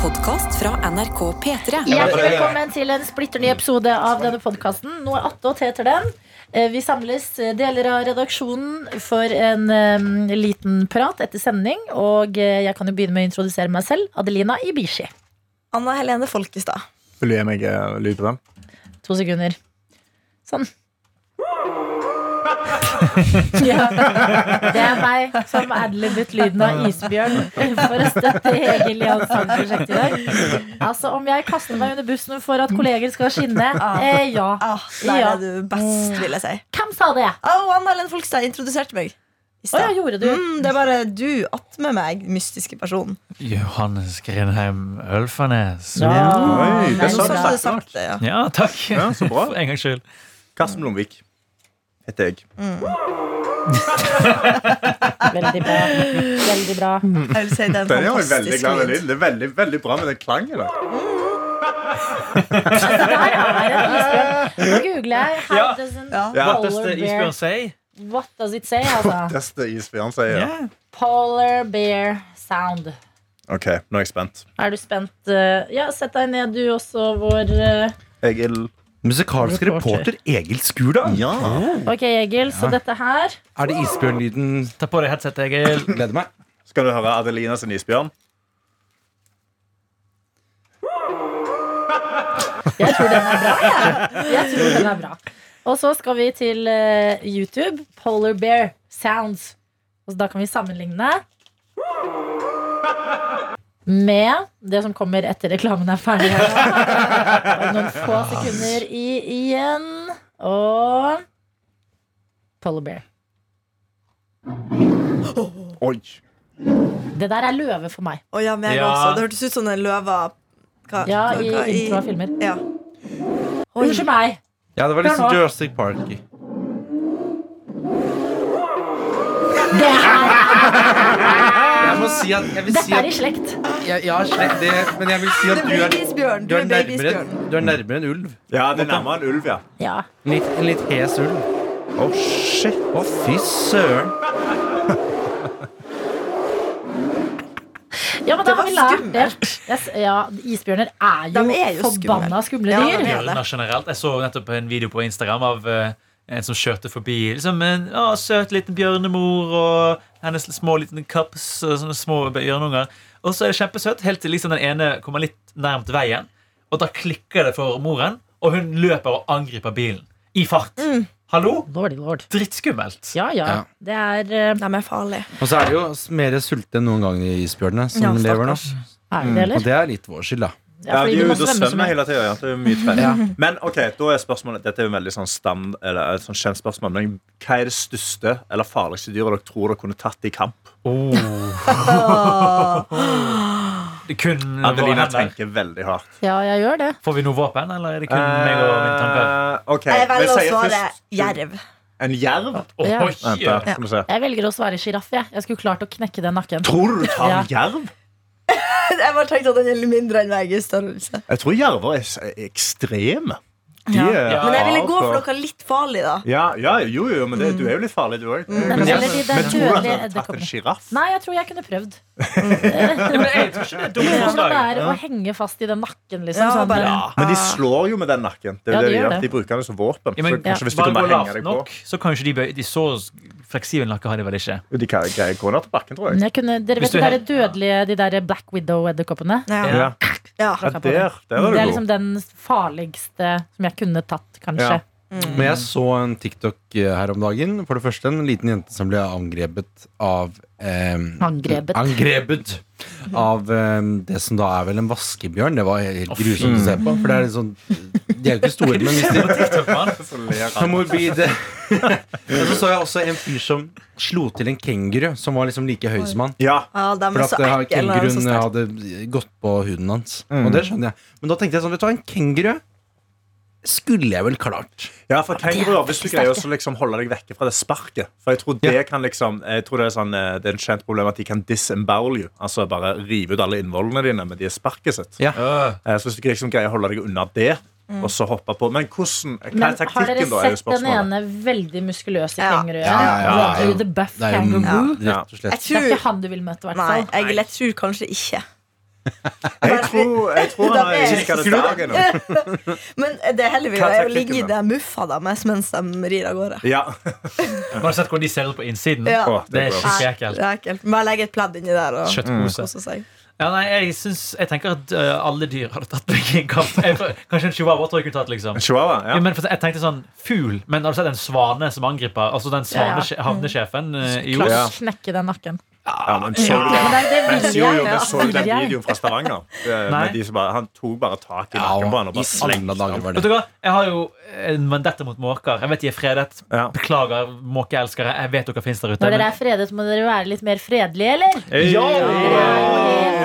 podkast fra NRK P3. Hjertelig velkommen til en splitter ny episode av denne podkasten. Nå er attåt heter den. Eh, Vi samles eh, deler av redaksjonen for en eh, liten prat etter sending. Og jeg kan jo begynne med å introdusere meg selv. Adelina Ibishi. Anna Helene Folkestad. Vil du gi meg lyd på den? To sekunder. Sånn. Ja, det er meg som adlibet lyden av isbjørn for å støtte Egil i hans sangprosjekt i dag. Altså, om jeg kaster meg under bussen for at kolleger skal skinne, eh, ja. Ah, der er du best, vil jeg si. Hvem sa det? Oh, Anna Helen Folkstad introduserte meg. Oh, ja, gjorde du? Mm, det er bare du attmed meg, mystiske person. Johannes Grindheim Ølfarnes. Ja. Oi, det sa du sagt ja. Ja, takk. Ja, så bra. For en gangs skyld. Karsten Blomvik heter jeg. Veldig bra. Veldig bra. Jeg vil si det er en Den er jo veldig fantastisk glad i lyd. Det er veldig, veldig bra med den klangen. da. Altså, der er en isbjørn. Nå googler jeg. How Ja. does an Ja. Ja. What does polar bear isbjørn say? What does it say, altså? Beste isbjørn sier. Yeah. Polar bear sound. Ok, nå er jeg spent. Er du spent? Eh, Ja, sett deg ned, du også, vår eh, Egil. Musikalsk Reporter. reporter Egil Skurdal. Ja. Ok, Egil, så dette her Er det isbjørnlyden? Ta på deg headset, Egil. Gleder meg. Skal du høre Adelina sin isbjørn? Jeg tror den er bra. Jeg, jeg tror den er bra. Og så skal vi til eh, YouTube. Polar bear sounds. Og så da kan vi sammenligne med det som kommer etter reklamen er ferdig. Og Noen få sekunder i, igjen. Og Polar bear. Oi. Det der er løve for meg. Oh, ja, meg Ja. også. Det hørtes ut som den løva hva- Ja, hva- i hva- intro av filmer. Ja. Unnskyld meg. Ja, det var litt sånn Jurassic Park. Det si at, jeg vil si dette er i slekt. Ja, Ja, slekt det, men jeg vil si at Du du er du Du er er nærmere, du er nærmere en ulv. Ja, det er nærmere en ulv, ja. Ja. En litt, en litt hes ulv. Å, shit. Å, fy søren. Ja, men da har vi lært det. Ja, isbjørner er jo, De jo forbanna skumle dyr. Bjørner generelt. Jeg så nettopp en video på Instagram av eh, en som kjørte forbi liksom en å, søt liten bjørnemor og hennes små liten cups og sånne små bjørnunger. Og så er det kjempesøtt, helt til liksom den ene kommer litt nærmt veien. Og da klikker det for moren, og hun løper og angriper bilen. I fart. Hallo? Lord, lord. Drittskummelt. Ja, ja. Ja. Det er eh, De er farlige. Og så er det jo mer sulte enn noen gang i isbjørnene som Ja, lever nå. Mm, Og det er litt vår skyld, da. Ja, de er ute og svømme svømmer hele tida. Ja. Det er mye. Ja. Men ok, da er spørsmålet Dette er jo veldig sånn stand Eller et sånn kjent spørsmål Men hva er det største eller farligste dyret dere tror dere kunne tatt i kamp? Det er kun Adelina tenker veldig hardt. Ja, jeg gjør det. Får vi noe våpen, eller er det kun meg og min tanke? Okay. Jeg velger å svare først- jerv. En jerv? Oh, Ja. Vent, ja. vi. Jeg velger å svare sjiraff. Jeg. jeg skulle klart å knekke den nakken. Tror du tar en jerv? Jeg bare tenkte at den er mindre enn meg i størrelse. Jeg tror jerver er ekstreme. De Ja. er Men jeg ville gå for noe litt farlig, da. Ja, ja, jo, jo, men det, du er jo litt farlig, du òg. Men Men, eller men tror du at du hadde tatt en sjiraff? Nei, jeg tror jeg kunne prøvd. Ja, men jeg tror ikke det er dumt Hvordan det er å henge fast i den nakken, liksom. Ja, sånn, Men de slår jo med den nakken. Det er Ja, det de gjør det. de bruker den som våpen. Ja, men så kanskje hvis du kan kunne henge deg på nok, så kanskje de bøye De så fleksible nakker har de vel ikke. De kan greie gå ned til bakken, tror jeg. jeg kunne, dere vet de der dødelige De der Black Widow-edderkoppene? Ja. Ja, Ja. ja der, der er Det er liksom den farligste som jeg kunne tatt, kanskje. Ja. Men jeg så en TikTok eh, her om dagen. For det første en liten jente som ble angrepet av eh, Angrepet. Angrepet av eh, det som da er vel en vaskebjørn. Det var helt grusomt å se på. For det er litt sånn De er jo ikke store, men hvis de er morbide. Og så så jeg også en fyr som slo til en kenguru som var liksom like høy som han. Ja, For at eh, kenguruen hadde gått på huden hans. Mm. Og det skjønner jeg. Men da tenkte jeg sånn, vet du hva, en kenguru skulle jeg vel klart. ja for tenk er hvis du greier å liksom holde deg vekke fra det sparket For jeg tror det kan liksom Jeg tror det er sånn eh, Det er en kjent problem at de kan disembowel you. Altså bare rive ut alle innvollene dine med det sparket sitt. Ja. Eh, Så hvis du liksom greier å holde deg unna det, og så hoppe på Men hvordan Hva er taktikken, da? Har dere sett den ene veldig muskuløse Ja. kenguruen? Ja, ja, ja, ja. The Buff kangaroo? slett. Det er ikke han du vil møte, i hvert fall. jeg tror kanskje ikke. Jeg tror, jeg tror han har kikka det dagen. Men det er heller vi er jeg å ligge i det muffa deres mens de rir av gårde. Ja. Har du sett hvordan de ser ut på innsiden? Ja. Å, Det er skikkelig Det ekkelt. er ekkelt. Bare legge et pledd inni der og Kjøttpose. kose seg. Ja, nei, jeg, synes, jeg tenker at uh, alle dyr hadde tatt meg i en kamp. Jeg, tror- kanskje en chihuahua tror jeg kunne tatt, liksom. En chihuahua? Ja. Ja. men for, jeg tenkte sånn Fugl. Men har du sett en svane som angriper? Altså den svane, Ja. havnesjefen uh, i Os? Knekke den nakken. Ja, men så du det, jo, men så du den videoen fra Stavanger? Med de som bare, han tok bare tak i Ja, nakken på han og bare slengte han. Vet du hva? Jeg har jo en vendetta mot måker. Jeg vet de er fredet. Ja. Beklager, måkeelskere. Jeg vet dere finnes der ute. Når dere er fredet, må dere være litt mer fredelige, eller? Ja!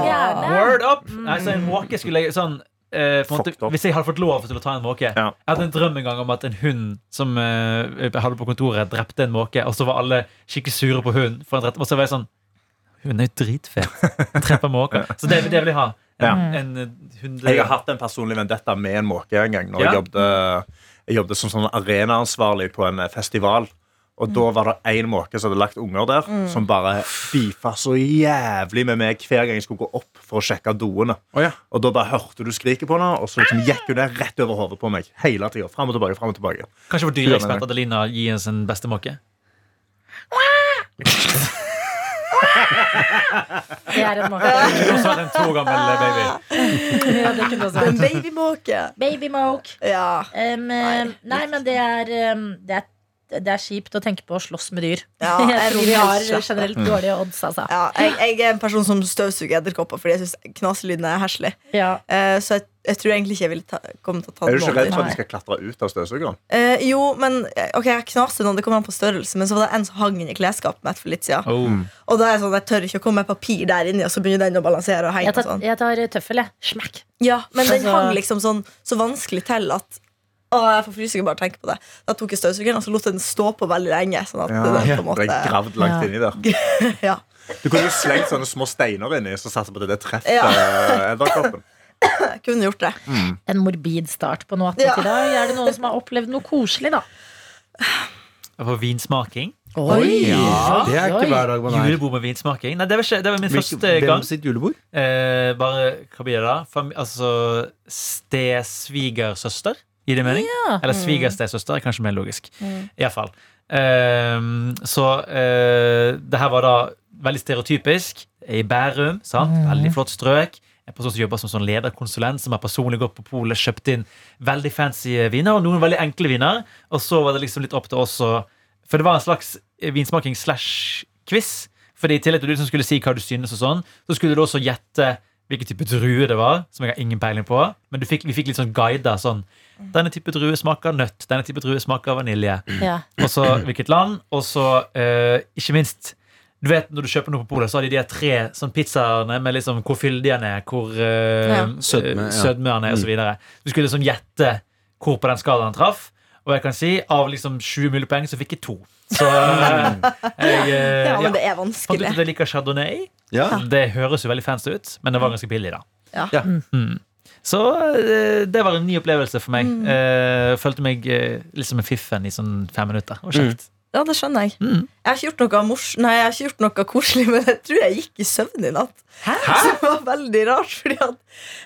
Jo. Word up! Nei, så en måke skulle jeg sånn eh, måte, Hvis jeg hadde fått lov til å ta en måke Ja. Jeg hadde en drøm en gang om at en hund som eh, jeg hadde på kontoret, drepte en måke, og så var alle skikkelig sure på hunden. Og så var jeg sånn Hunden er jo dritfet. Treffer måker. Så det, det vil jeg ha. En, Ja. en eh, Jeg har hatt en personlig vendetta med en måke en gang. Når Ja. jeg, jobbet, jeg jobbet som sånn arenaansvarlig på en eh, festival. Og da var det én måke som hadde lagt unger der, som bare beefa så jævlig med meg hver gang jeg skulle gå opp for å sjekke doene. Oh, ja. Og da bare hørte du skriket på henne, og så liksom gikk hun der rett over hodet på meg. Hele tiden, frem og tilbake, frem og tilbake. Kanskje vår dyreekspert Adelina gir oss en beste måke? Det er en måke. Du sa en to gammel eh, baby. Ja, det kunne også En babymåke. babymåke. Ja. Um, nei, men det er, um, det er det er kjipt å tenke på å slåss med dyr. Ja, jeg jeg tror vi har generelt dårlige odds, altså. Ja, jeg, jeg er en person som støvsuger edderkopper fordi jeg syns knaselyden er heslig. Ja. Uh, så jeg, jeg tror egentlig ikke jeg ville ta, komme til å ta Er du ikke redd for at de skal klatre ut av støvsugeren? Eh, jo, men eh, Ok, jeg knaser noen, det kommer an på størrelse, men så var det en som hang inn i klesskapet mitt for litt siden. Oh. Og da er jeg sånn, jeg tør ikke å komme med papir der inni, og så begynner den å balansere og henge Jeg tar, sånn. jeg tar tøffel, jeg. Smack. Ja, men den Altså- hang liksom sånn så vanskelig til at å, jeg får frysninger bare tenke på det. Da tok jeg støvsugeren, og så lot jeg den stå på veldig lenge. Sånn at Ja, det, på en det måte er gravd langt Ja. inni der. ja. Du kunne jo slengt sånne små steiner inni så satse på at det treffer Ja. eh, edderkoppen. Jeg kunne gjort det. En morbid start på noe attåt Ja. i dag. Er det noen som har opplevd noe koselig, da? For vinsmaking. Oi! Ja, det er ikke hver dag man er. Julebord med vinsmaking. Nei, det var, ikke, det var min Hvilke- første gang. Hvem sitt julebord? Eh, bare, hva blir det da? Fam altså stesvigersøster. Gir det mening? Ja. Eller svigerstesøster er kanskje mer logisk. I hvert fall. Ehm, så eh, det her var da veldig stereotypisk. I Bærum. sant? Veldig flott strøk. En person som jobber som sånn lederkonsulent, som har personlig gått på polet, kjøpt inn veldig fancy viner, og noen veldig enkle viner. Og så var det liksom litt opp til oss å For det var en slags vinsmaking slash quiz. Fordi i tillegg til du som skulle si hva du synes, og sånn, så skulle du også gjette hvilken type drue det var, som jeg har ingen peiling på. Men du fikk, vi fikk litt sånn guider. sånn Denne type drue smaker nøtt. Denne type drue smaker vanilje. Ja. Og så hvilket land. Og så, eh, ikke minst Du vet Når du kjøper noe på polet, så har de de tre sånn pizzaene med liksom hvor fyldig den er, hvor uh, Ja. Sødme, ja. sødme den er, så videre. Du skulle liksom gjette hvor på den skalaen han traff. Og jeg kan si av liksom 20 mulige poeng så fikk jeg to. Så eh, jeg eh, Ja, men det er er fant ut vanskelig. at jeg liker chardonnay. Ja. Det høres jo veldig fancy ut, men det var ganske billig, da. Ja. Ja. Mm. Så det var en ny opplevelse for meg. Eh, følte meg litt som en fiffen i sånn fem minutter. Og kjekt. kjekt. Ja, det skjønner jeg. Mm. Jeg har ikke gjort noe mors Nei, jeg har ikke gjort noe koselig, men jeg tror jeg gikk i søvn i natt. Hæ? det var veldig rart. Fordi at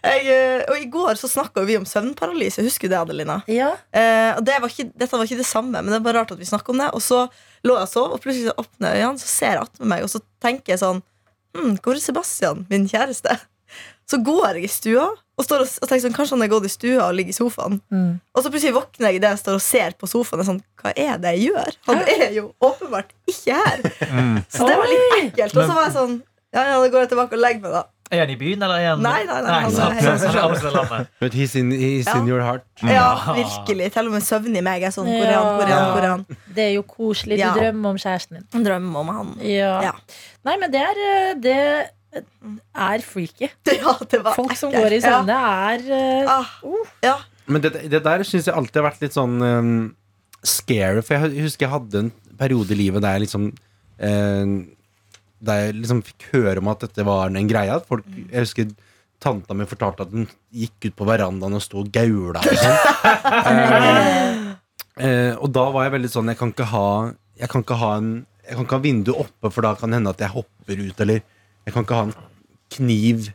jeg, eh, og i går så snakka vi om søvnparalyse. Husker du det, Adelina? Ja. Eh, og det var ikke, dette var ikke det samme, men det er bare rart at vi snakker om det. Og så lå jeg og sov, og plutselig så åpner jeg øynene, så ser jeg attmed meg, og så tenker jeg sånn hm, Hvor er Sebastian, min kjæreste? Så går jeg i stua og, står og, og tenker sånn, kanskje han er gått i stua og ligger i sofaen. Mm. Og så plutselig våkner jeg idet jeg står og ser på sofaen. Og sånn, Hva er det jeg gjør? Han er jo åpenbart ikke her. Så det var litt ekkelt. Og så var jeg sånn Ja, ja, da går jeg tilbake og legger meg, da. Er han i byen, eller er han Nei, nei, nei, han er. But he's in, he's in your heart. Ja, virkelig. Til og med søvn i meg er sånn Hvor er han? Hvor er han? Hvor er han? Det er jo koselig. Du Ja. drømmer om kjæresten din. Drømmer drøm om han. Ja. Ja. Nei, men det er, eh, det er freaky. Ja, det var Folk som går i søvne, er uh, Ja. Ah, ja. Men det, det der syns jeg alltid har vært litt sånn um, scary. For jeg husker jeg hadde en periode i livet der jeg liksom uh, Der jeg liksom fikk høre om at dette var en greie. At folk, jeg husker tanta mi fortalte at hun gikk ut på verandaen og sto og gaula. Og, uh, eh, eh, og da var jeg veldig sånn Jeg kan ikke ha Jeg kan ikke ha en Jeg kan ikke ha vinduet oppe, for da kan det hende at jeg hopper ut. Eller jeg kan ikke ha en kniv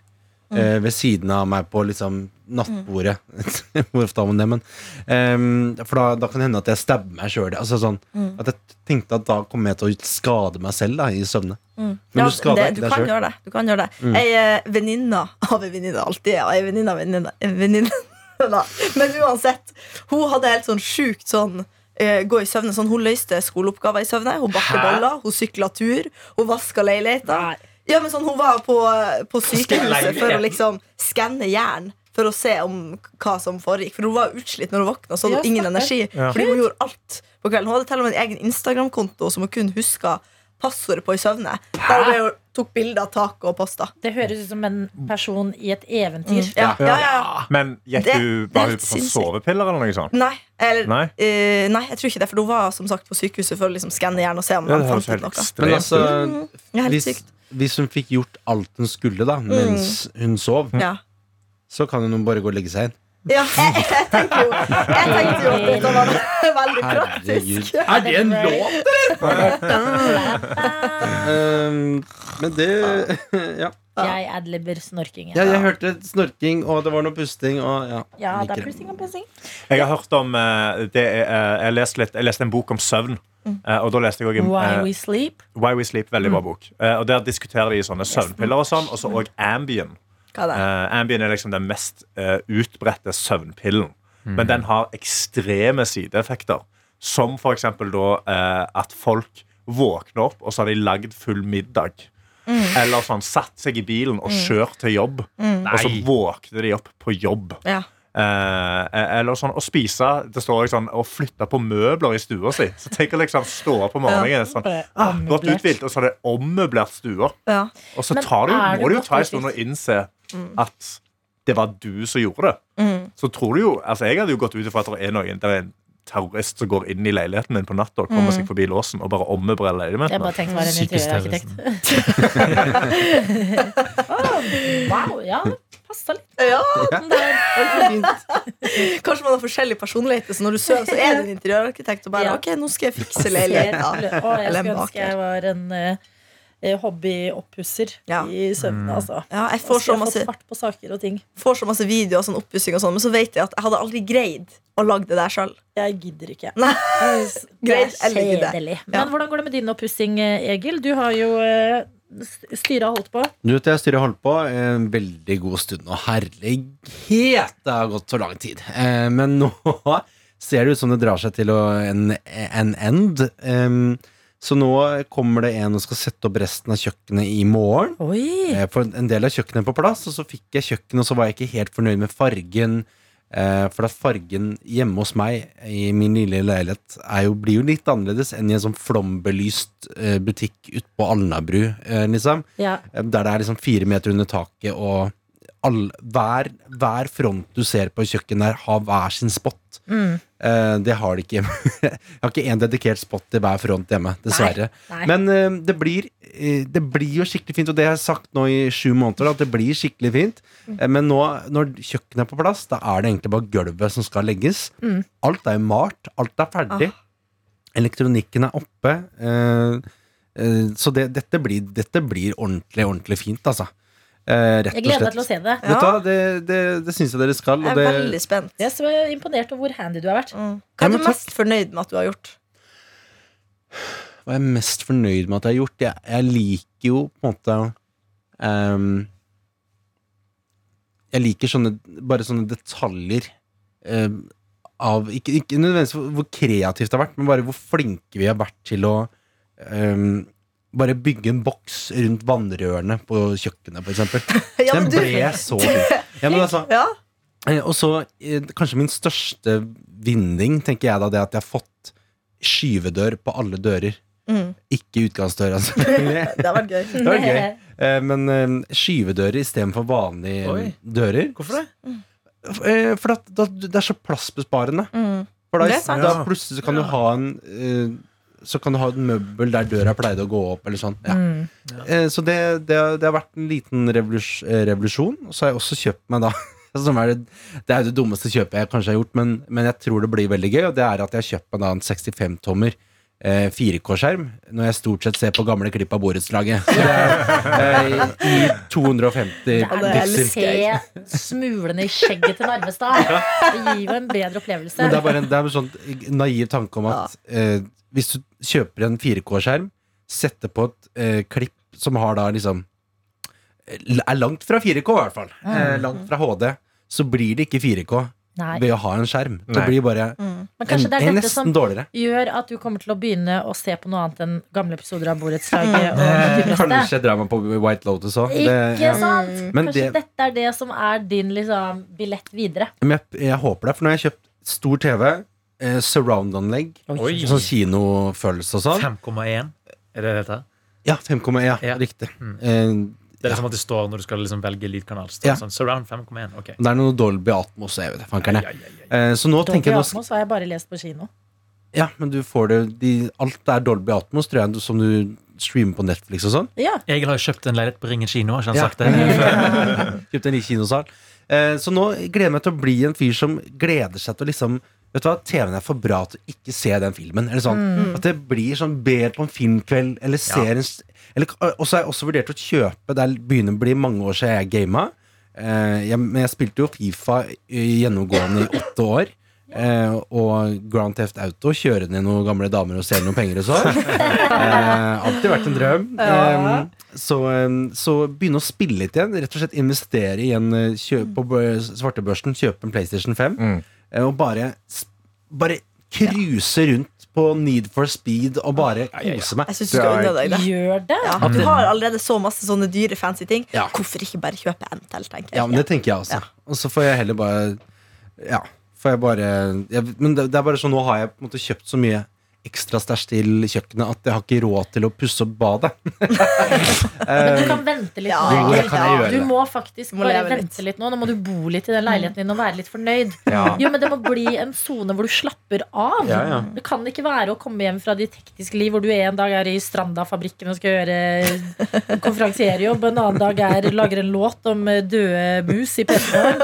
eh, ved siden av meg på liksom nattbordet. Hvor ofte har man det, men ehm, For da, da kan det hende at jeg stabber meg sjøl. Altså sånn, At jeg tenkte at da kommer jeg til å skade meg selv da, i søvne. Men Ja, du skader det, ikke du deg kan sjøl. Du kan gjøre det. Ei eh, venninne av ei venninne alltid ei venninne av en venninne. Men uansett, hun hadde helt sånn sjukt sånn eh, gå i søvne. Sånn, hun løste skoleoppgaver i søvne. Hun bakte boller, hun sykla tur, hun vaska leiligheta. Ja, men sånn, hun var på, på sykehuset for å liksom skanne jern. For å se om hva som foregikk. For hun var utslitt når hun våkna. Så hadde hun ingen energi. Ja. Fordi hun gjorde alt på kvelden. Hun hadde til og med en egen Instagram-konto som hun kun huska passordet på i søvne. Der hun ble tok bilde av taket og posta. Det høres ut som en person i et eventyr. Ja, ja, ja, ja. Men gikk Det- du bare ut på sovepiller eller noe sånt? Nei, eller, Nei? Uh, nei, jeg tror ikke det. For hun var som sagt på sykehuset for å liksom skanne hjernen og se om Ja, det fant ut noe. Men altså, mm, helt hvis, sykt. Hvis hun fikk gjort alt hun skulle da mens hun sov, Ja. så kan hun bare gå og legge seg inn. Ja, jeg, jeg, tenkte jo, jeg tenkte jo at dette var veldig praktisk. Herregud. Er det en låt, Um, men det Ja. Jeg adlibber snorkingen. ja. Jeg hørte snorking, og det var noe pusting, og ja. Ja, det er pusting og pusting. Jeg har hørt om eh, det eh, jeg, leste litt, jeg leste en bok om søvn. Mm. og da leste jeg også en, Why eh, We Sleep. Why We Sleep. Veldig bra bok. Eh, og Der diskuterer de sånne søvnpiller og sånn, og så òg Ambien. Er? Eh, Ambien er liksom den mest uh, utbredte søvnpillen. Men den har ekstreme sideeffekter. Som for eksempel da uh, at folk våkner opp, og så har de lagd full middag. Eller sånn satt seg i bilen og kjørt til jobb, og så våkner de opp på jobb. Ja. Eh, eller sånn å spise Det står liksom sånn å flytte på møbler i stua si. Så tenk å liksom stå opp om morgenen sånn, ah, ommøblert. uthvilt, og så har det ommøblert stua. Ja. Og så tar er det må du jo ta en stund og innse at det var du som gjorde det. Mm. Så tror du jo Altså Jeg hadde jo gått ut ifra at det er noen der er en terrorist som går inn i leiligheten min på natta og kommer seg forbi låsen og bare ommøblerer Jeg bare tenkte være en interiørarkitekt. Å, wow, ja. Passa litt. ja. Der. Kanskje man har forskjellig personlighet, så når du sover, så er du en interiørarkitekt og bare Ja. Ok, nå skal jeg fikse leiligheten. Jeg Eller en skulle ønske jeg baker. var en eh, hobbyoppusser Ja. i søvnen, altså. Ja, jeg får så masse fart på saker og ting. får så masse videoer og sånn oppussing og sånn, men så vet jeg at jeg hadde aldri greid å lage det der sjøl. Jeg gidder ikke. Nei. Det er kjedelig. Ja. Men hvordan går det med din oppussing, eh, Egil? Du har jo Styret styret holdt på. Du vet, jeg styret holdt på en veldig god stund, og herlighet, det har gått så lang tid. Eh, men nå ser det ut som det drar seg til en, en end. Så nå kommer det en og skal sette opp resten av kjøkkenet i morgen. Oi! Jeg For en del av kjøkkenet på plass, og så fikk jeg kjøkkenet, og så var jeg ikke helt fornøyd med fargen. Eh, For at fargen hjemme hos meg i min lille leilighet er jo, blir jo litt annerledes enn i en sånn flombelyst eh, butikk ute på Alnabru, eh, liksom. Ja. Eh, Der det er liksom fire meter under taket, og all, hver, hver front du ser på kjøkkenet der, har hver sin spot. Mm. Uh, det har de ikke hjemme. Jeg har ikke én dedikert spot til hver front hjemme, dessverre. Nei. Men uh, det, blir, uh, det blir jo skikkelig fint, og det har jeg sagt nå i sju måneder, at det blir skikkelig fint. Eh, men nå, når kjøkkenet er på plass, da er det egentlig bare gulvet som skal legges. Mm. Alt er jo malt, alt er ferdig. Elektronikken er oppe. så det, dette, blir, dette blir ordentlig, ordentlig fint, altså. Eh, rett Jeg gleder meg til å se det. Vet du hva, det, det, det syns jeg dere skal. Jeg er det, veldig spent. Jeg er så imponert over hvor handy du har vært. Mm. Hva er du takk. mest fornøyd med at du har gjort? hva er jeg mest fornøyd med at jeg har gjort? Jeg, jeg liker jo på en måte um, Jeg liker sånne bare sånne detaljer Um, av Ikke, ikke nødvendigvis hvor- hvor kreativt det har vært, men bare hvor flinke vi har vært til å ehm, bare bygge en boks rundt vannrørene på kjøkkenet, eksempel. Ja, Den ble så fin. Ja, men altså, Ja, Eh, Og så eh, kanskje min største vinning, tenker jeg da, det at jeg har fått skyvedør på alle dører. Mm. Ikke utgangsdøra, altså. det har vært gøy. Det var gøy. Eh, Men skyvedører istedenfor vanlige Oi. dører. Hvorfor det? Eh, For at, det er så plassbesparende. Mm. For da, Det er sant. da plutselig så kan du ha en eh, Så kan du ha et møbel der døra pleide å gå opp, eller sånn. Ja. Mm. Eh, Så det, det, har- det har vært en liten revolus eh, revolusjon. Og så har jeg også kjøpt meg da som er det, det er jo det dummeste kjøpet jeg kanskje har gjort, men, men jeg tror det blir veldig gøy. Og det er at jeg har kjøpt meg da en 65-tommer eh, 4K-skjerm når jeg stort sett ser på gamle klipp av borettslaget. Eh, I 250 Det det er å se smulene i skjegget til Narvestad. Det gir jo en bedre opplevelse. Men det er bare en, det er en sånn naiv tanke om at eh, hvis du kjøper en 4K-skjerm, setter på et eh, klipp som har da liksom eh, Er langt fra 4K, i hvert fall. Eh, langt fra HD. Så blir det ikke 4K Nei. ved å ha en skjerm. Det Nei. blir bare Men en, kanskje det er en dette som nesten dårligere. gjør at du kommer til å begynne å se på noe annet enn gamle episoder av Borettslaget. Kanskje meg på White Lotus òg. Ikke sant? Men Kanskje det- dette er det som er din liksom, billett videre. Men jeg, jeg håper det, for nå har jeg kjøpt stor TV, eh, surround-anlegg, Oi. sånn kinofølelse og sånn. 5,1 er det dette? Ja, 5,1. Ja, Ja. riktig. Mm. Eh, Det er liksom at det står når du skal liksom velge lydkanal. Står Ja. sånn, Surround 5,1. Ok. det er noe Dolby Atmos, jeg vet fankerne. Ja, ja, ai, ai. Eh, så nå Dolby tenker jeg nå Atmos har jeg bare lest på kino. Ja, men du får det de, Alt er Dolby Atmos, tror jeg, som du streamer på Netflix og sånn. Ja. Egil har jo kjøpt en leilighet på Ringen kino. Har ikke han Ja. sagt det? Kjøpt en ny kinosal. Eh, så nå gleder jeg meg til å bli en fyr som gleder seg til å liksom Vet du hva, TV-en er for bra til å ikke se den filmen. Eller sånn, At det blir sånn ber på en filmkveld, eller ser en Og så har jeg også vurdert å kjøpe Det er- begynner å bli mange år siden jeg gama. Eh, jeg, men jeg spilte jo Fifa gjennomgående i åtte år. Eh, og Grand Theft Auto, kjøre ned noen gamle damer og stjele noen penger og sånn. Eh, alltid vært en drøm. Eh, så, så begynne å spille litt igjen. Rett og slett investere i en eh, kjøp på bø- svartebørsen, kjøpe en PlayStation 5. Mm. Og bare, bare cruise rundt på Need for Speed og bare kose meg. Jeg synes du skal unne deg det. Gjør det? Ja, du har allerede så masse sånne dyre, fancy ting. Ja. Hvorfor ikke bare kjøpe en til, tenker jeg. Ja, men det tenker jeg også. Og så får jeg heller bare Ja, får jeg bare jeg, Men det, det er bare sånn, nå har jeg på en måte kjøpt så mye ekstra stæsj til kjøkkenet at jeg har ikke råd til å pusse opp badet. Men du kan vente litt. Ja, Jo, det kan jeg gjøre. Du må faktisk Må bare vente litt. litt nå. Nå må du bo litt i den leiligheten din og være litt fornøyd. Ja. Jo, men Det må bli en sone hvor du slapper av. Ja, ja. Det kan ikke være å komme hjem fra ditt hektiske liv hvor du en dag er i Stranda-fabrikken og skal gjøre konferansierjobb, en annen dag er lager en låt om eh, døde mus i PC-en,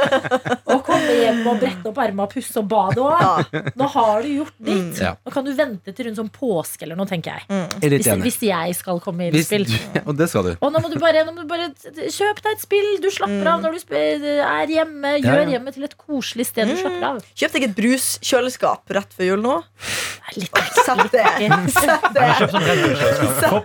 og komme hjem og brette opp ermene og pusse opp badet òg. Nå har du gjort ditt. Ja. Nå kan du vente til rundt sånn påske eller noe, tenker jeg. Er Hvis, hvis jeg skal komme i Hvis innspill. du, og det skal du. Og nå må du bare, nå må du bare kjøpe deg et spill. Du slapper av når du er hjemme. Gjør Ja, ja. hjemmet til et koselig sted du slapper av. Kjøp deg et bruskjøleskap rett før jul nå. Litt Sett det. Sett det. Sånn.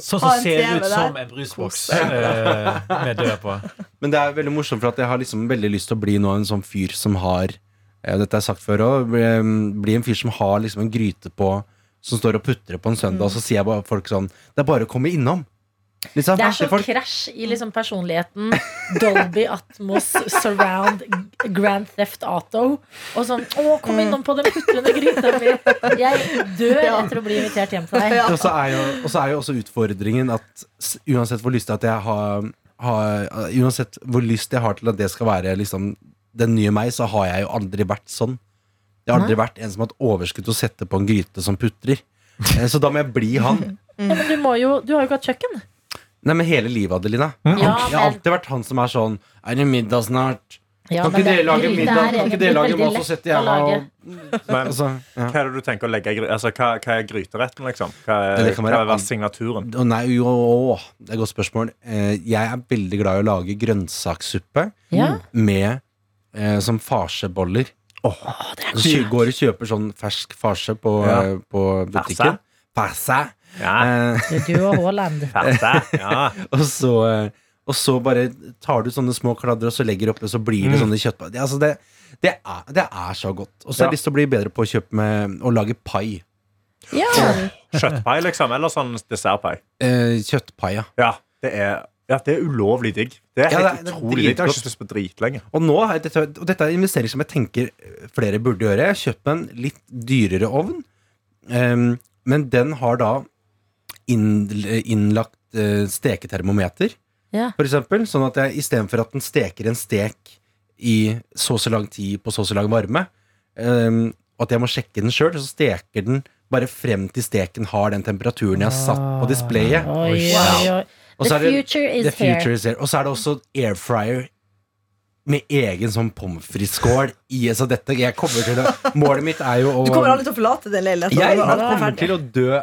Sånn som ser ut som en brusboks eh, med dør på. Men det er veldig morsomt, for at jeg har liksom veldig lyst til å bli nå en sånn fyr som har Dette er sagt før òg. Bli, en fyr som har liksom en gryte på Som står og putrer på en søndag, og så sier jeg bare folk sånn Det er bare å komme innom. Liksom, Det er så folk, krasj i liksom personligheten. Dolby Atmos, Surround, Grand Theft Auto. Og sånn Å, kom innom på den putrende gryta mi! Jeg dør etter å bli invitert hjem til deg. Ja. Og så er, jo, og så er jo også utfordringen at uansett hvor lyst jeg har, har Uansett hvor lyst jeg har til at det skal være liksom den nye meg, så har jeg jo aldri vært sånn. Jeg har aldri vært en som har hatt overskudd til å sette på en gryte som putrer. Eh, Så da må jeg bli han. Ja, men du, må jo, du har jo ikke hatt kjøkken. Nei, men hele livet, Adelina. Ja, Jeg har men- alltid vært han som er sånn Er det middag snart? Ja, kan men ikke det- dere lage middag? Kan ikke dere lage veldig mat, så lett setter jeg å meg lage. og Men, altså, ja. hva er det du tenker å legge i gry- altså, hva, hva er gryteretten, liksom? Hva er, det kan være hva er alt. signaturen? Å nei, jo, det er et godt spørsmål. Eh, Jeg er veldig glad i å lage grønnsakssuppe Ja. med eh, som farseboller. Så går og kjøper sånn fersk farse på, Ja. eh, på butikken. Farse. Ja. Eh, Du og Haaland. Ja. og, så, eh, og så bare tar du sånne små kladder og så legger oppi, og så blir det sånne kjøttboller. Det, altså det, det, er, det er så godt. Og så har jeg lyst til å bli bedre på å kjøpe med å lage pai. Ja. Kjøttpai, liksom? Eller sånn dessertpai? Eh, kjøttpai, ja. Ja. Det er, ja, det er ulovlig digg. Det er Ja, helt det er- det er utrolig digg. Det har jeg ikke lyst på dritlenge. Og, nå dette, og dette er en investering som jeg tenker flere burde gjøre. Jeg har kjøpt meg en litt dyrere ovn, um, men den har da inn, innlagt uh, steketermometer, Ja. for eksempel. Sånn at jeg istedenfor at den steker en stek i så og så lang tid på så og så lang varme, um, og at jeg må sjekke den sjøl, så steker den bare frem til steken har den temperaturen jeg har satt på displayet. Oi, Wow. oi, oi. Og så The er det- future is The future here. is here. Og så er det også air fryer med egen sånn pommes frites-skål i så dette, jeg kommer til å, Målet mitt er jo å Du kommer aldri til å forlate den leiligheten. Jeg er kommer til å dø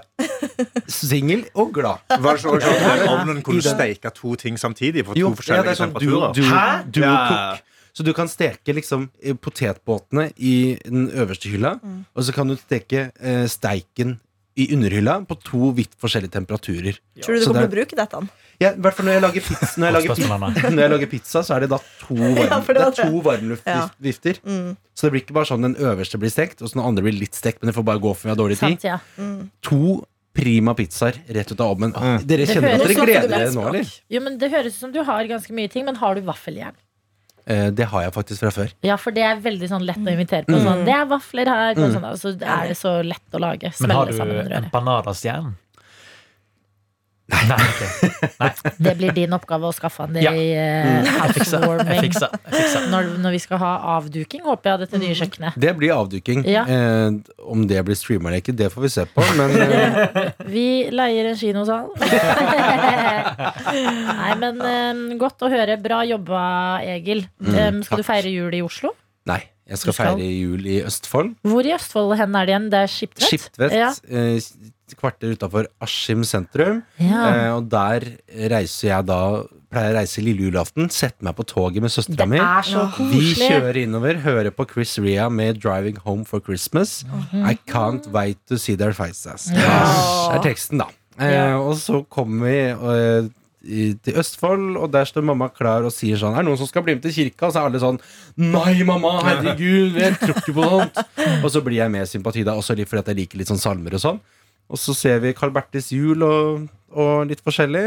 singel og glad. Var det sånn ovnen kunne steike to ting samtidig på to Jo, ja, det forskjellige er sånn temperaturer? du Hæ? Du, du, cook. Så du kan steke liksom eh, potetbåtene i den øverste hylla, og så kan du steke eh, steiken i underhylla på to vidt forskjellige temperaturer. Tror du du Så kommer til å bruke dette? Ja, i hvert fall når jeg lager pizza, når jeg lager, når jeg lager pizza så er det da to, varm, Ja, det det er to varmluftvifter. Mm. Så det blir ikke bare sånn den øverste blir stekt, og så den andre blir litt stekt, men det får bare gå for vi har dårlig tid. Sant, ja. To prima pizzaer rett ut av ovnen. Dere kjenner at dere gleder dere nå, eller? Jo, men Det høres ut som du har ganske mye ting, men har du vaffeljern? Eh, det har jeg faktisk fra før. Ja, for det er veldig sånn lett å invitere Mm. på. Sånn, det er vafler her, og sånn, og så er det så lett å lage. Men har du sammen røret. Nei. Nei, okay. Nei. Det blir din oppgave å skaffe han det Ja. i eh, Jeg fiksa. Jeg housewarming. fiksa. Jeg fiksa. Når, når vi skal ha avduking, håper jeg, av dette nye kjøkkenet. Det blir avduking. Ja. Eh, om det blir streama eller ikke, det får vi se på. Men eh, Vi leier en kinosal. Nei, men eh, godt å høre. Bra jobba, Egil. Um, skal du feire jul i Oslo? nei. Jeg skal skal? feire jul i Østfold. Hvor i Østfold hen er det igjen? Det er Skiptvet? Skiptvet. Ja. Eh, kvarter utafor Askim sentrum. Ja. Eh, og der reiser jeg da Pleier å reise lille julaften. Sette meg på toget med søstera mi. så Vi kjører innover, hører på Chris Ria med 'Driving Home for Christmas'. I can't wait to see their faces. Det er teksten, da. Eh, og så kommer vi eh, i- til Østfold, og der står mamma klar og sier sånn Er det noen som skal bli med til kirka? Og så er alle sånn Nei, mamma, herregud, jeg tror ikke på sånt. Og så blir jeg med i sympati, da, også litt fordi at jeg liker litt sånn salmer og sånn. Og så ser vi Carl Bertes jul og, og litt forskjellig.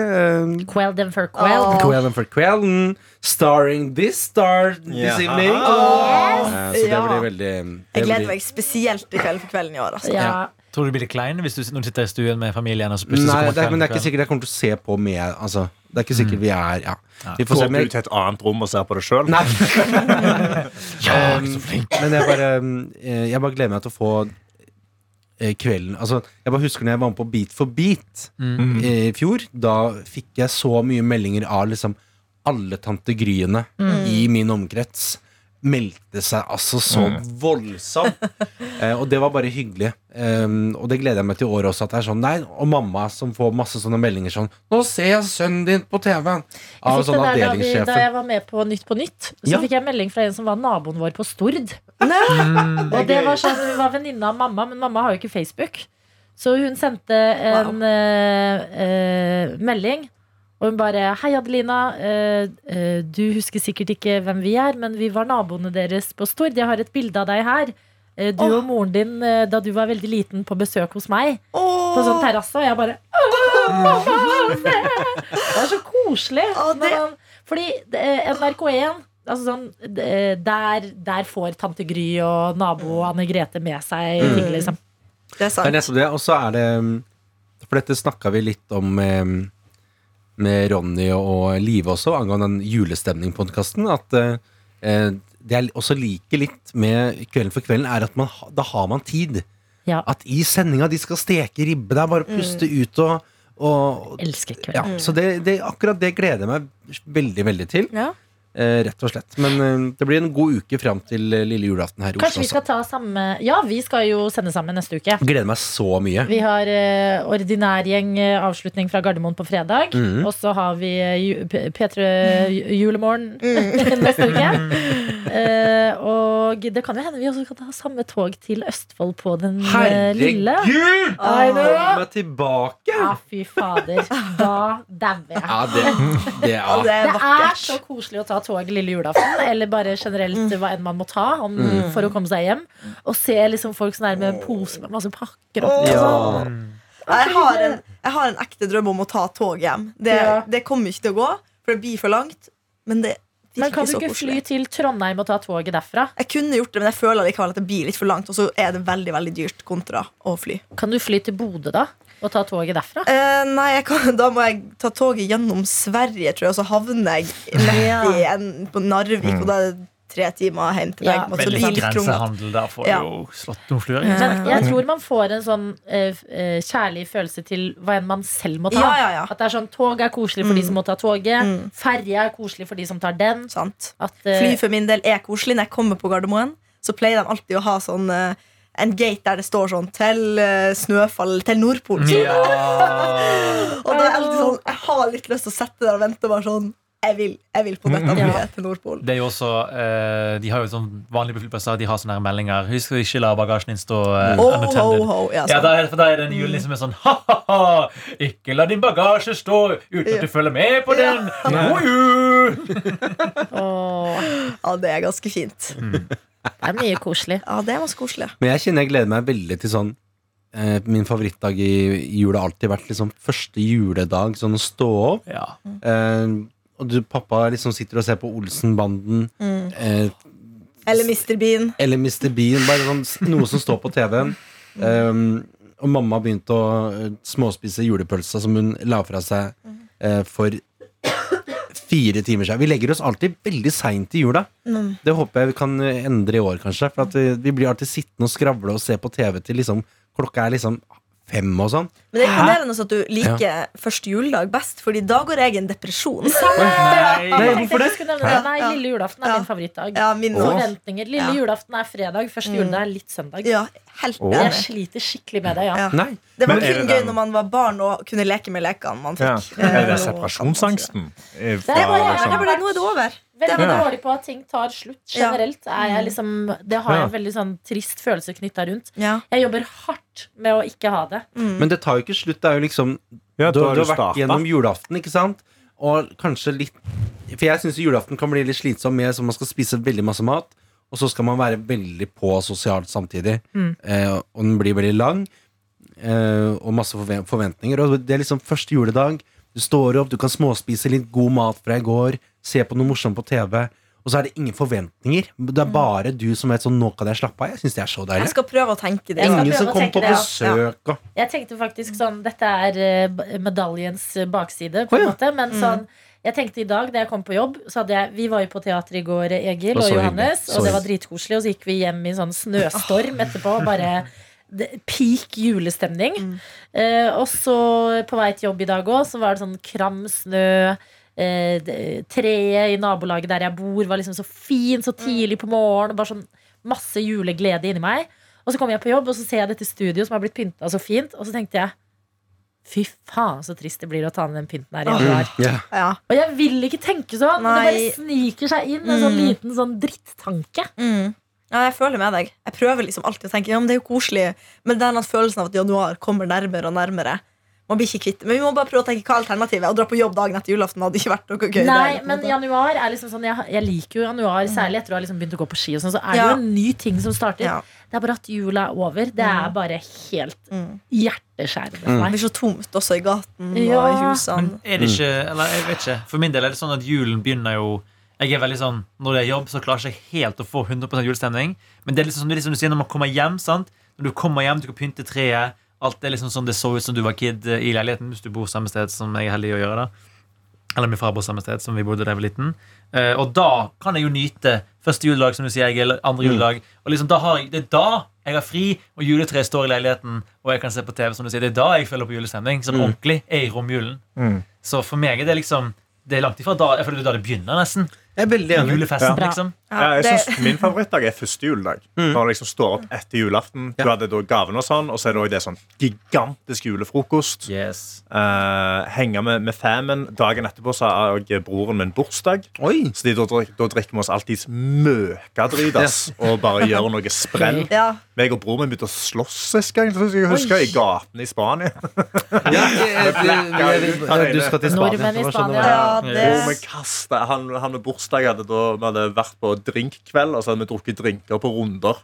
Eh, Quell them for quell. Oh. Quell them for Quellen, starring this star this Ja. evening. Oh. Yes. så det blir veldig det Jeg gleder blir- meg spesielt til Kveld for kvelden i år. Altså. Ja. Tror du du blir litt klein hvis du når du sitter i stuen med familien? Og så Nei, det er, men det er ikke sikkert jeg kommer til å se på med altså, Det er ikke sikkert vi er ja. Vi får Går se, du til et annet rom og ser på det sjøl? Nei. Ja, Um, så flink. men jeg bare, um, eh, jeg bare gleder meg til å få eh, kvelden Altså, jeg bare husker når jeg var med på Beat for beat Mm. eh, i fjor. Da fikk jeg så mye meldinger av liksom alle tante Gryene i min omkrets. Meldte seg altså så voldsomt. Eh, og det var bare hyggelig. Um, og det gleder jeg meg til i år også. At det er sånn, nei, Og mamma som får masse sånne meldinger sånn 'Nå ser jeg sønnen din på TV!' Av sånn sånne da, vi, da jeg var med på Nytt på Nytt, så Ja. fikk jeg melding fra en som var naboen vår på Stord. Mm. Og det var sånn, Hun var venninne av mamma, men mamma har jo ikke Facebook. Så hun sendte en wow. uh, uh, melding. Og hun bare 'Hei, Adelina. eh, eh, du husker sikkert ikke hvem vi er, men vi var naboene deres på Stord. Jeg har et bilde av deg her. Eh, du og moren din da du var veldig liten på besøk hos meg. På sånn terrasse. Og jeg bare «Åh, mamma, se!» Det er så koselig. Man- Fordi eh, NRK1 Altså sånn, der, der får tante Gry og nabo Anne Grete med seg Mm. ting, liksom. Det er sant. Det er nesten det. Og så er det um, For dette snakka vi litt om med Ronny og Live også, angående den julestemning-podkasten. At uh, eh, det jeg også liker litt med Kvelden for kvelden, er at man, da har man tid. Ja. At i sendinga de skal steke ribbe. Det er bare å puste ut og, og Elsker kvelden. ja, Så det, det, akkurat det gleder jeg meg veldig, veldig til. Ja. Eh, rett og slett. Men eh, det blir en god uke fram til eh, lille julaften her i Kanskje Oslo. vi skal ta samme Ja, vi skal jo sende sammen neste uke. Gleder meg så mye. Vi har eh, ordinær gjeng avslutning fra Gardermoen på fredag. Mhm. Og så har vi eh, ju- P- P3 Julemorgen mm. neste uke. Eh, og det kan jo hende vi også kan ha samme tog til Østfold på den Herregud! lille. Herregud! Kom meg tilbake! Ja, fy fader. Da dauer jeg. Ja, det, det Ja, er det er Det er så koselig å ta tog lille julaften, eller bare generelt hva enn man må ta om, for å komme seg hjem. Og se liksom folk sånn der med en pose med masse pakker oppi. og sånn. Jeg har, en, jeg har en ekte drøm om å ta tog hjem. Det, Ja. det kommer ikke til å gå, for det blir for langt. Men det Men kan du ikke fly til Trondheim og ta toget derfra? Jeg kunne gjort det, men jeg føler likevel at det blir litt for langt. Og så er det veldig veldig dyrt kontra å fly. Kan du fly til Bodø da? Og ta toget derfra? Eh, nei, kan, da må jeg ta toget gjennom Sverige, tror jeg, og så havner jeg midt i en, på Narvik. Og da er det tre timer hjem til Ja. deg. Men så det litt grensehandel der får du Ja. jo slått noen fluer. Ja. Men jeg tror man får en sånn uh, kjærlig følelse til hva enn man selv må ta. Ja, ja, ja. At det er sånn, Tog er koselig for de som må ta toget. Mm. Ferje er koselig for de som tar den. Sant. At, uh, Fly for min del er koselig. Når jeg kommer på Gardermoen, så pleier de alltid å ha sånn uh, en gate der det står sånn 'til Snøfall', til Nordpolen. Ja. Og da er det alltid sånn Jeg har litt lyst til å sette der og vente og bare sånn Jeg vil, jeg vil på dette flyet til Nordpolen. Det er jo også, eh, De har jo sånn vanlige flyplasser De har sånne her meldinger. Husk å ikke la bagasjen din stå eh, Oh, ho, unattended. ho. Ja, Ja, sant. da er, for da er det en julen som er sånn Ha-ha-ha! Ikke la din bagasje stå uten at du følger med på den! God jul! åh, ja, det er ganske fint. det er mye koselig. Ja, det er masse koselig. Men jeg kjenner jeg gleder meg veldig til sånn eh, Min favorittdag i, i jula har alltid vært liksom første juledag, sånn å stå opp. Ja. Eh, og du, pappa liksom sitter og ser på Olsenbanden. Eh, Eller Mr. Bean. eller Mr. Bean. Bare sånn, noe som står på TV-en. Um, og mamma begynte å eh, småspise julepølsa som hun la fra seg eh, for fire timer siden. Vi legger oss alltid veldig seint i jula. Det håper jeg vi kan eh, endre i år, kanskje. For vi, vi blir alltid sittende og skravle og se på TV til liksom klokka er liksom fem og sånn. Men det er imponerende at du liker første juledag best, Fordi da går jeg i en depresjon. Nei. nei hvorfor det. Nei, Lille julaften er Ja. min favorittdag. Ja, min. Forventninger. Lille Ja. julaften er fredag, første juledag er litt søndag. Ja, helt Jeg sliter skikkelig med det, ja. Ja. Nei. Det var kun gøy når man var barn og kunne leke med lekene man Ja. fikk. Er det separasjonsangsten? Eh, Det er bare- liksom- nå er det over. Veldig Ja. dårlig på at ting tar slutt. Ja. Generelt er jeg liksom Det har jeg Ja. en veldig sånn trist følelse knytta rundt. Ja. Jeg jobber hardt med å ikke ha det. Men det tar jo ikke slutt. Det er jo liksom Ja, du, har du har vært startet. gjennom julaften, ikke sant? Og kanskje litt For jeg syns julaften kan bli litt slitsom med så man skal spise veldig masse mat, og så skal man være veldig på sosialt samtidig. Eh, og den blir veldig lang, eh, og masse forventninger. Og det er liksom første juledag. Du står opp, du kan småspise litt god mat fra i går, se på noe morsomt på TV. Og så er det ingen forventninger. Det er bare du som vet sånn Nå kan jeg slappe av. Jeg syns det er så Jeg deilig. skal prøve å tenke det. Jeg Ingen som tenke på det, ja. besøk og Jeg tenkte faktisk sånn Dette er eh, medaljens eh, bakside, på en Å, ja. måte. Men sånn jeg tenkte i dag, da jeg kom på jobb så hadde jeg, Vi var jo på teater i går, Egil Og og så Johannes. Så Og det var dritkoselig. Og så gikk vi hjem i sånn snøstorm etterpå. Bare det- peak julestemning. Eh, og så på vei til jobb i dag òg, så var det sånn kram snø. Eh, treet i nabolaget der jeg bor, var liksom så fint så tidlig på morgenen. Bare sånn masse juleglede inni meg. Og så kommer jeg på jobb, og så ser jeg dette studioet som har blitt pynta så fint. Og så tenkte jeg fy faen, så trist det blir å ta ned den pynten her i januar. ja. Ja. Og jeg vil ikke tenke sånn, men det bare sniker seg inn en sånn Mm. liten sånn drittanke. Mm. ja, jeg føler med deg. Jeg prøver liksom alltid å tenke Ja, men det er jo koselig. Men det er den følelsen av at januar kommer nærmere og nærmere. Man blir ikke kvitt. Men vi må bare prøve å tenke hva er Å dra på jobb dagen etter julaften hadde ikke vært noe gøy. Nei, der, men januar er liksom sånn Jeg, jeg liker jo januar, særlig etter å ha liksom begynt å gå på ski. Og sånn, så er det Ja. jo en ny ting som starter. Ja. Det er bare at jula er over. Det er bare helt Mm. hjerteskjærende for Det blir så tomt også i gaten Ja. og i husene. Men er det ikke Eller jeg vet ikke. For min del er det sånn at julen begynner jo jeg er veldig sånn, Når det er jobb, så klarer jeg ikke helt å få 100 julestemning. Men det er liksom, som du, liksom du sier når man kommer hjem. sant? Når du kommer hjem, du kan pynte treet. Alt er liksom sånn det så ut som du var kid eh, i leiligheten hvis du bor samme sted som jeg er heldig å gjøre. da Eller min far bor samme sted som vi bodde da jeg var liten. Eh, og da kan jeg jo nyte første juledag, som du sier, eller Andre juledag. Og liksom da har jeg, Det er da jeg har fri, og juletreet står i leiligheten, og jeg kan se på TV. som du sier Det er da jeg føler på julestemning. Sånn ordentlig er i romjulen. Mm. Så for meg er det liksom Det er langt ifra da, jeg føler det er da det begynner, nesten. Jeg er veldig enig. Julefesten, ja. liksom. Ja, jeg det- synes Min favorittdag er første juledag. Når du liksom står opp etter julaften. Du hadde da gaven og sånn, og så er det også det sånn gigantisk julefrokost. Yes. Uh, henge med, med famen. Dagen etterpå så har også broren min bursdag. Oi! Så de, da, da drikker vi oss alltid ja. og bare gjør noe sprell. Ja. Meg og broren min begynte å slåss sist gang. Jeg husker I gatene i Spania. Ja, jeg- jeg- jeg- du skal til Spania. Nordmenn i Det var sånn det Spania. Ja, Broren det, min kastet, han, han med bursdag hadde da Vi hadde vært på drinkkveld, og så hadde vi drukket drinker på runder.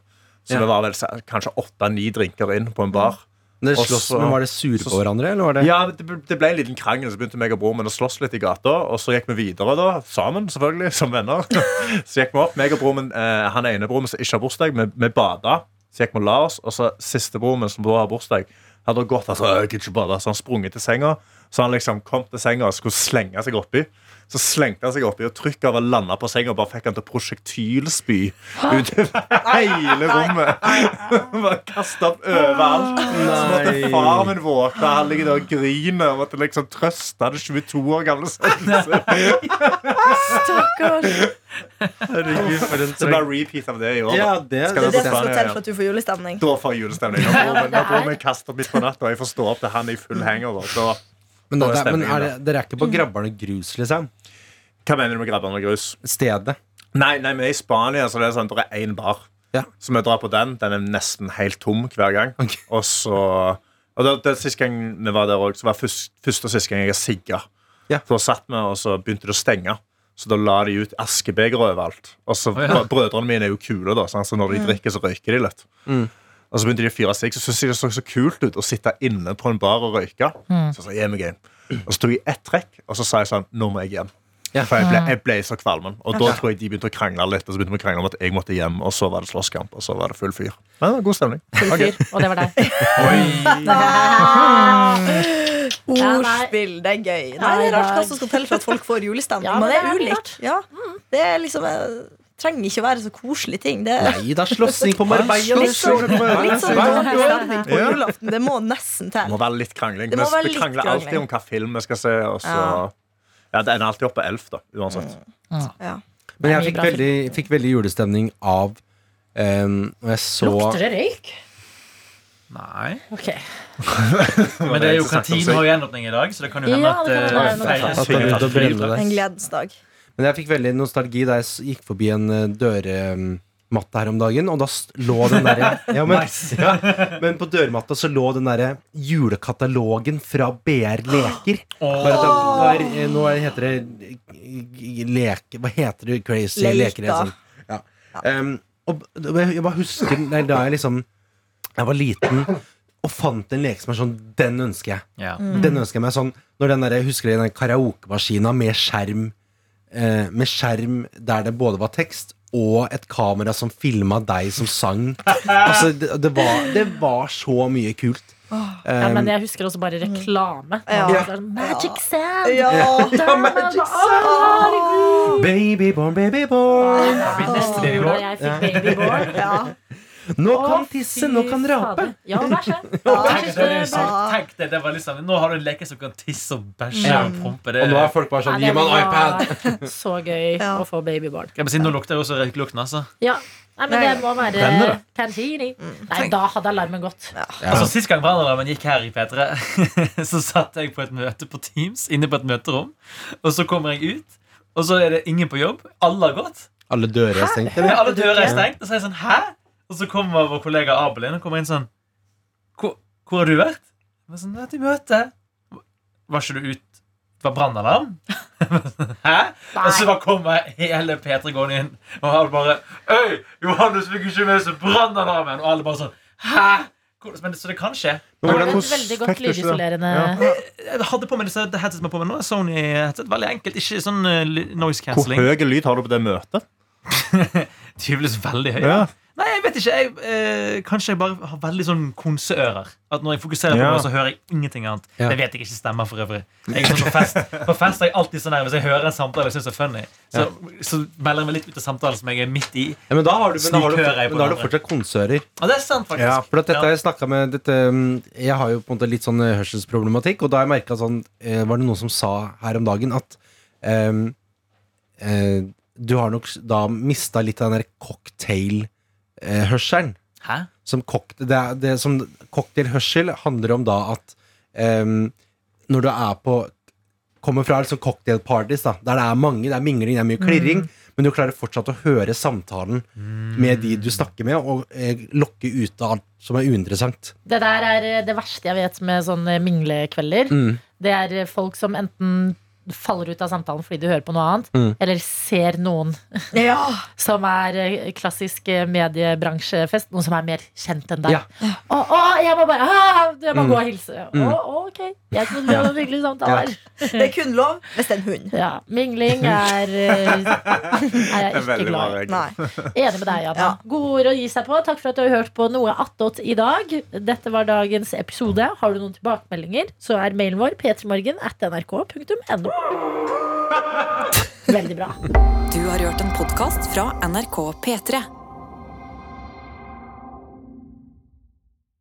Så Ja. det var vel kanskje åtte-ni drinker inn på en bar. Men, slåss, så- men Var det sure på hverandre, eller var det Ja, det, det ble en liten krangel, så begynte meg og broren min å slåss litt i gata. Og så gikk vi videre, da, sammen, selvfølgelig, som venner. Så gikk vi opp, meg og broren min, eh, han ene broren min som ikke har bursdag, vi, vi bada. Så gikk vi og la oss, og så siste broren min, som da har bursdag, hadde gått altså, jeg ikke bade, så han sprunget til senga. Så han liksom kom til senga og skulle slenge seg oppi. Så slengte han seg oppi og trykket av og landa på senga og bare fikk han til prosjektylspy utover hele rommet. bare kasta opp overalt. Så måtte far min våkne, han ligger der og griner og måtte liksom trøste det 22 år gamle sønnen sin. Stakkars. Herregud, for en Så det blir repeat av det i år. Ja, det, Skal Det er det som skal til for at du får julestemning. Da får jeg julestemning. Nå bor vi- nå det får er- vi kaste opp midt på natta, og jeg får stå opp til han i full hangover. Så men, Da er det, men er det, dere er ikke på Grabberne grus, liksom? Hva mener du med Grabberne grus? Stedet? Nei, nei, vi er i Spania, så det er sånn, det er én bar. Ja. Så vi drar på den. Den er nesten helt tom hver gang. Okay. Og så og det, det Sist gang vi var der òg, var først, første og siste gang jeg sigga. Ja. Så satt vi, og så begynte det å stenge. Så da la de ut askebegre overalt. Og så oh, ja. Brødrene mine er jo kule, da, så når de drikker, så røyker de litt. Mm. Og så begynte de å fyre seg. så syntes jeg det så så kult ut å sitte inne på en bar og røyke. Så jeg sa, gi meg inn. Og så tok jeg ett trekk, og så sa jeg sånn Nå må jeg hjem. Ja. For jeg ble, jeg ble så kvalmen. Og da tror jeg de begynte å krangle litt. Og så begynte vi å krangle om at jeg måtte hjem, og så var det slåsskamp, og så var det full fyr. Men det var god stemning. Full Ok. fyr, og det var deg. Ordspill, det er gøy. Nei, det er rart hva som skal til for at folk får julestemning. Ja, men det er ulikt. Ja, det er liksom eh, trenger ikke å være så koselige ting. Det er det er slåssing på Marbella. litt sånn, litt sånn på julaften. Det må nesten til. Det må være litt krangling. Det Vi- krangler alltid om hva film vi skal se. Og så, Ja. Ja. Det ender alltid opp på Elf, da, uansett. Ja. Men jeg fikk veldig, fikk veldig julestemning av um, Og jeg så Lukter det røyk? Nei. Ok. Men det er jo kantinen har jo gjenåpning i dag, så det kan jo hende Ja, at det kan eh, feires. At det der. En gledens dag. Men jeg fikk veldig nostalgi da jeg s- gikk forbi en eh, dørmatte her om dagen, og da lå den derre ja, men, ja, men på dørmatta så lå den derre julekatalogen fra BR Leker. Bare at det, nå, er, eh, nå er, heter det eh, leke Hva heter det? Crazy leker? eller sånn. Ja. Um, og jeg bare husker nei, da jeg liksom Jeg var liten og fant en leke som er sånn Den ønsker jeg. Ja. Den ønsker jeg meg sånn Når den der, jeg husker den karaokemaskina med skjerm eh, Med skjerm der det både var tekst Og et kamera som filmet deg som sang Altså det, det, var, det var så mye kult Ja, men jeg husker også bare reklame. Ja. Magic Sand! Ja. Ja, Magic Sand! Babyborn, babyborn Det blir neste Babyborn. Da jeg fikk babyborn. Ja. Nå kan tisse, nå kan rape fader. Ja, bæsje. Tenk, det. Tenk det, var liksom, Nå har du en leke som kan tisse og bæsje Ja. og pumpe. Det, Og nå er folk bare sånn Gi meg en iPad Så gøy Ja. å få babybarn. Jeg si, Nå lukter jeg også røyklukten, Altså. Ja. Nei, men det må være Pantini. det? Nei, da hadde alarmen gått. Altså, Sist gang brannalarmen gikk her i P3, så satt jeg på et møte på Teams, inne på et møterom. Og så kommer jeg ut, og så er det ingen på jobb. Alle har gått. Alle dører er stengt eller? alle dører er stengt. Og så er jeg sånn Hæ? Og så kommer vår kollega Abel inn og kommer inn sånn Hvor, hvor har du vært? Jeg var sånn, vært i møte. Var ikke du ut Det var brannalarm? Hæ? Og så bare kommer hele P3 gående inn, og alle bare Øy, Johannes fikk ikke med seg brannalarmen! Og alle bare sånn Hæ? Men, så det kan skje. Men hvordan, Det var hvordan veldig godt lydisolerende Ja. Jeg hadde på meg disse headsetsene på meg nå. Sony headset. Veldig enkelt. Ikke sånn noise cancelling. Hvor høy lyd har du på det møtet? Tydeligvis veldig høy. Ja. Nei, jeg vet ikke. Jeg, eh, kanskje jeg bare har veldig sånn konseører. At når jeg fokuserer på Ja. noe, så hører jeg ingenting annet. Ja. Det vet jeg ikke stemmer for øvrig. Jeg er sånn på, fest, på fest er jeg alltid sånn her Hvis jeg hører en samtale jeg syns er funny, så, så melder jeg meg litt ut av samtalen som jeg er midt i. ja, men da har du, men da har du, Snikhører jeg på men da har du hverandre. fortsatt konseører. Og det er sant, faktisk. Ja, for at dette Ja. jeg snakket med dette, mm, Jeg har jo på en måte litt sånn eh, hørselsproblematikk, og da har jeg merka sånn eh, Var det noen som sa her om dagen at ehm, eh, du har nok s- da mista litt av den der cocktail-hørselen. Hæ? Som cocktail, det, er- det som cocktailhørsel handler om da at ehm, når du er på Kommer fra liksom cocktailparties, da der det er mange, det er mingling, det er mye klirring, men du klarer fortsatt å høre samtalen med de du snakker med, og eh, lokke ut av alt som er uinteressant. Det der er eh, det verste jeg vet med sånne minglekvelder. Mm. Det er eh, folk som enten faller ut av samtalen fordi du hører på noe annet, Mm. eller ser noen Ja. som er eh, klassisk eh, mediebransjefest. Noen som er mer kjent enn deg. Ja. Å, å, jeg må bare ah, Jeg må Mm. gå og hilse. Mm. Å, ok. Jeg trodde vi hadde en hyggelig samtale her. Det er kun lov hvis det er en hund. Ja. Mingling er, eh, er jeg Det er ikke glad i. Enig med deg. Ja. Gode ord å gi seg på. Takk for at du har hørt på Noe attåt i dag. Dette var dagens episode. Har du noen tilbakemeldinger, så er mailen vår p3morgen at nrk.no. Veldig bra. Du har hørt en podkast fra NRK P3.